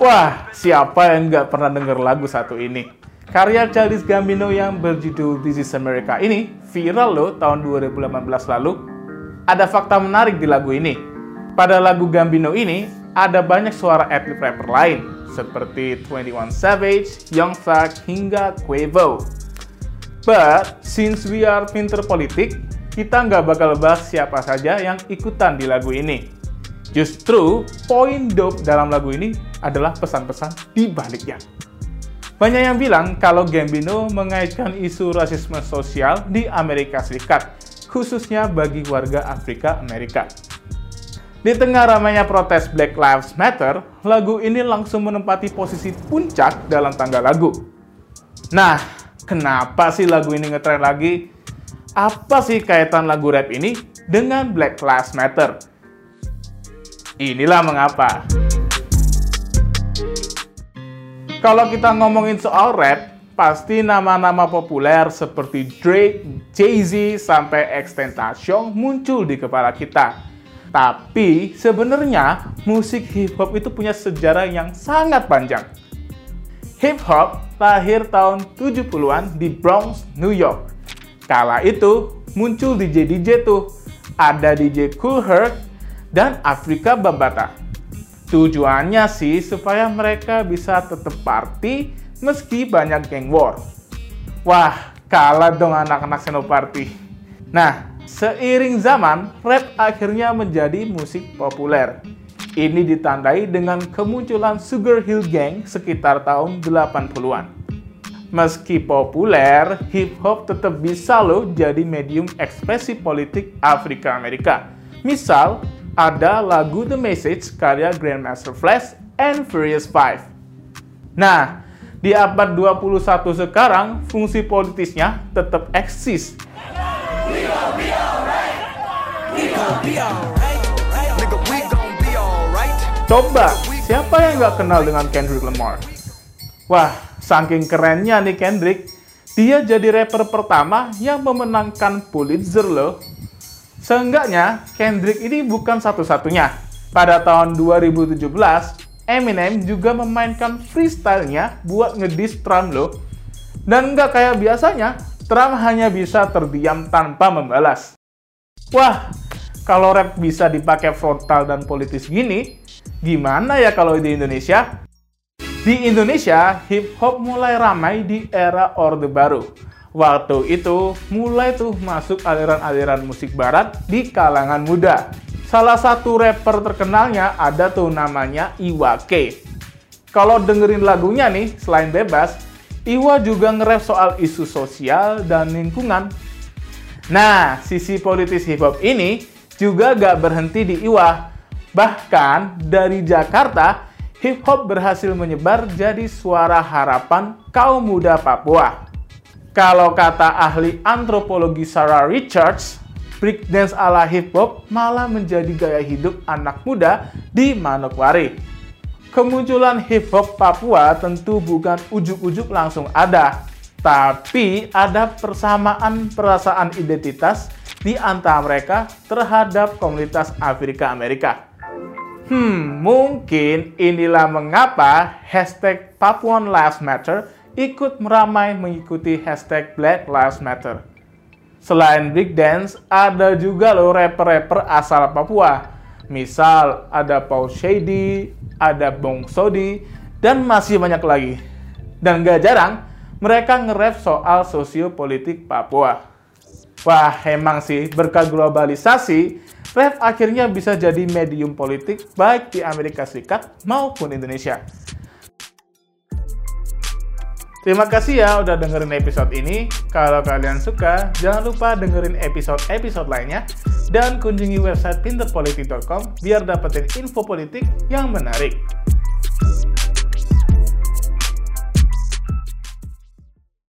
Wah, siapa yang nggak pernah denger lagu satu ini? Karya Childish Gambino yang berjudul This Is America ini viral loh tahun 2018 lalu. Ada fakta menarik di lagu ini. Pada lagu Gambino ini, ada banyak suara etnik rapper lain, seperti 21 Savage, Young Thug, hingga Quavo. But, since we are pinter politik, kita nggak bakal bahas siapa saja yang ikutan di lagu ini. Justru, poin dope dalam lagu ini adalah pesan-pesan di baliknya. Banyak yang bilang kalau Gambino mengaitkan isu rasisme sosial di Amerika Serikat, khususnya bagi warga Afrika Amerika. Di tengah ramainya protes Black Lives Matter, lagu ini langsung menempati posisi puncak dalam tangga lagu. Nah, kenapa sih lagu ini ngetren lagi? Apa sih kaitan lagu rap ini dengan Black Lives Matter? Inilah mengapa. Kalau kita ngomongin soal rap, pasti nama-nama populer seperti Drake, Jay-Z, sampai XXXTentacion muncul di kepala kita. Tapi sebenarnya musik hip hop itu punya sejarah yang sangat panjang. Hip hop lahir tahun 70-an di Bronx, New York. Kala itu muncul DJ-DJ tuh. Ada DJ Cool Herc dan Afrika Bambata. Tujuannya sih supaya mereka bisa tetap party meski banyak geng war. Wah, kalah dong anak-anak Senoparty. Nah, seiring zaman, rap akhirnya menjadi musik populer. Ini ditandai dengan kemunculan Sugar Hill Gang sekitar tahun 80-an. Meski populer, hip hop tetap bisa loh jadi medium ekspresi politik Afrika Amerika. Misal, ada lagu The Message karya Grandmaster Flash and Furious Five. Nah, di abad 21 sekarang, fungsi politisnya tetap eksis. Coba, siapa yang nggak kenal dengan Kendrick Lamar? Wah, saking kerennya nih Kendrick, dia jadi rapper pertama yang memenangkan Pulitzer loh. Seenggaknya, Kendrick ini bukan satu-satunya. Pada tahun 2017, Eminem juga memainkan freestyle-nya buat ngedis Trump loh. Dan nggak kayak biasanya, Trump hanya bisa terdiam tanpa membalas. Wah, kalau rap bisa dipakai frontal dan politis gini, gimana ya kalau di Indonesia? Di Indonesia, hip hop mulai ramai di era Orde Baru. Waktu itu, mulai tuh masuk aliran-aliran musik barat di kalangan muda. Salah satu rapper terkenalnya ada tuh namanya Iwa K. Kalau dengerin lagunya nih, selain bebas, Iwa juga nge-rap soal isu sosial dan lingkungan. Nah, sisi politis hip hop ini juga gak berhenti di Iwa. Bahkan dari Jakarta, hip hop berhasil menyebar jadi suara harapan kaum muda Papua. Kalau kata ahli antropologi Sarah Richards, breakdance ala hip hop malah menjadi gaya hidup anak muda di Manokwari. Kemunculan hip hop Papua tentu bukan ujuk-ujuk langsung ada, tapi ada persamaan perasaan identitas di antara mereka terhadap komunitas Afrika Amerika. Hmm, mungkin inilah mengapa hashtag Papuan Lives Matter ikut meramai mengikuti hashtag Black Lives Matter. Selain breakdance, ada juga loh rapper-rapper asal Papua. Misal, ada Paul Shady, ada Bong Sodi, dan masih banyak lagi. Dan gak jarang, mereka nge-rap soal sosiopolitik Papua. Wah, emang sih, berkat globalisasi, rap akhirnya bisa jadi medium politik baik di Amerika Serikat maupun Indonesia. Terima kasih ya udah dengerin episode ini. Kalau kalian suka, jangan lupa dengerin episode-episode lainnya dan kunjungi website pinterpolitik.com biar dapetin info politik yang menarik.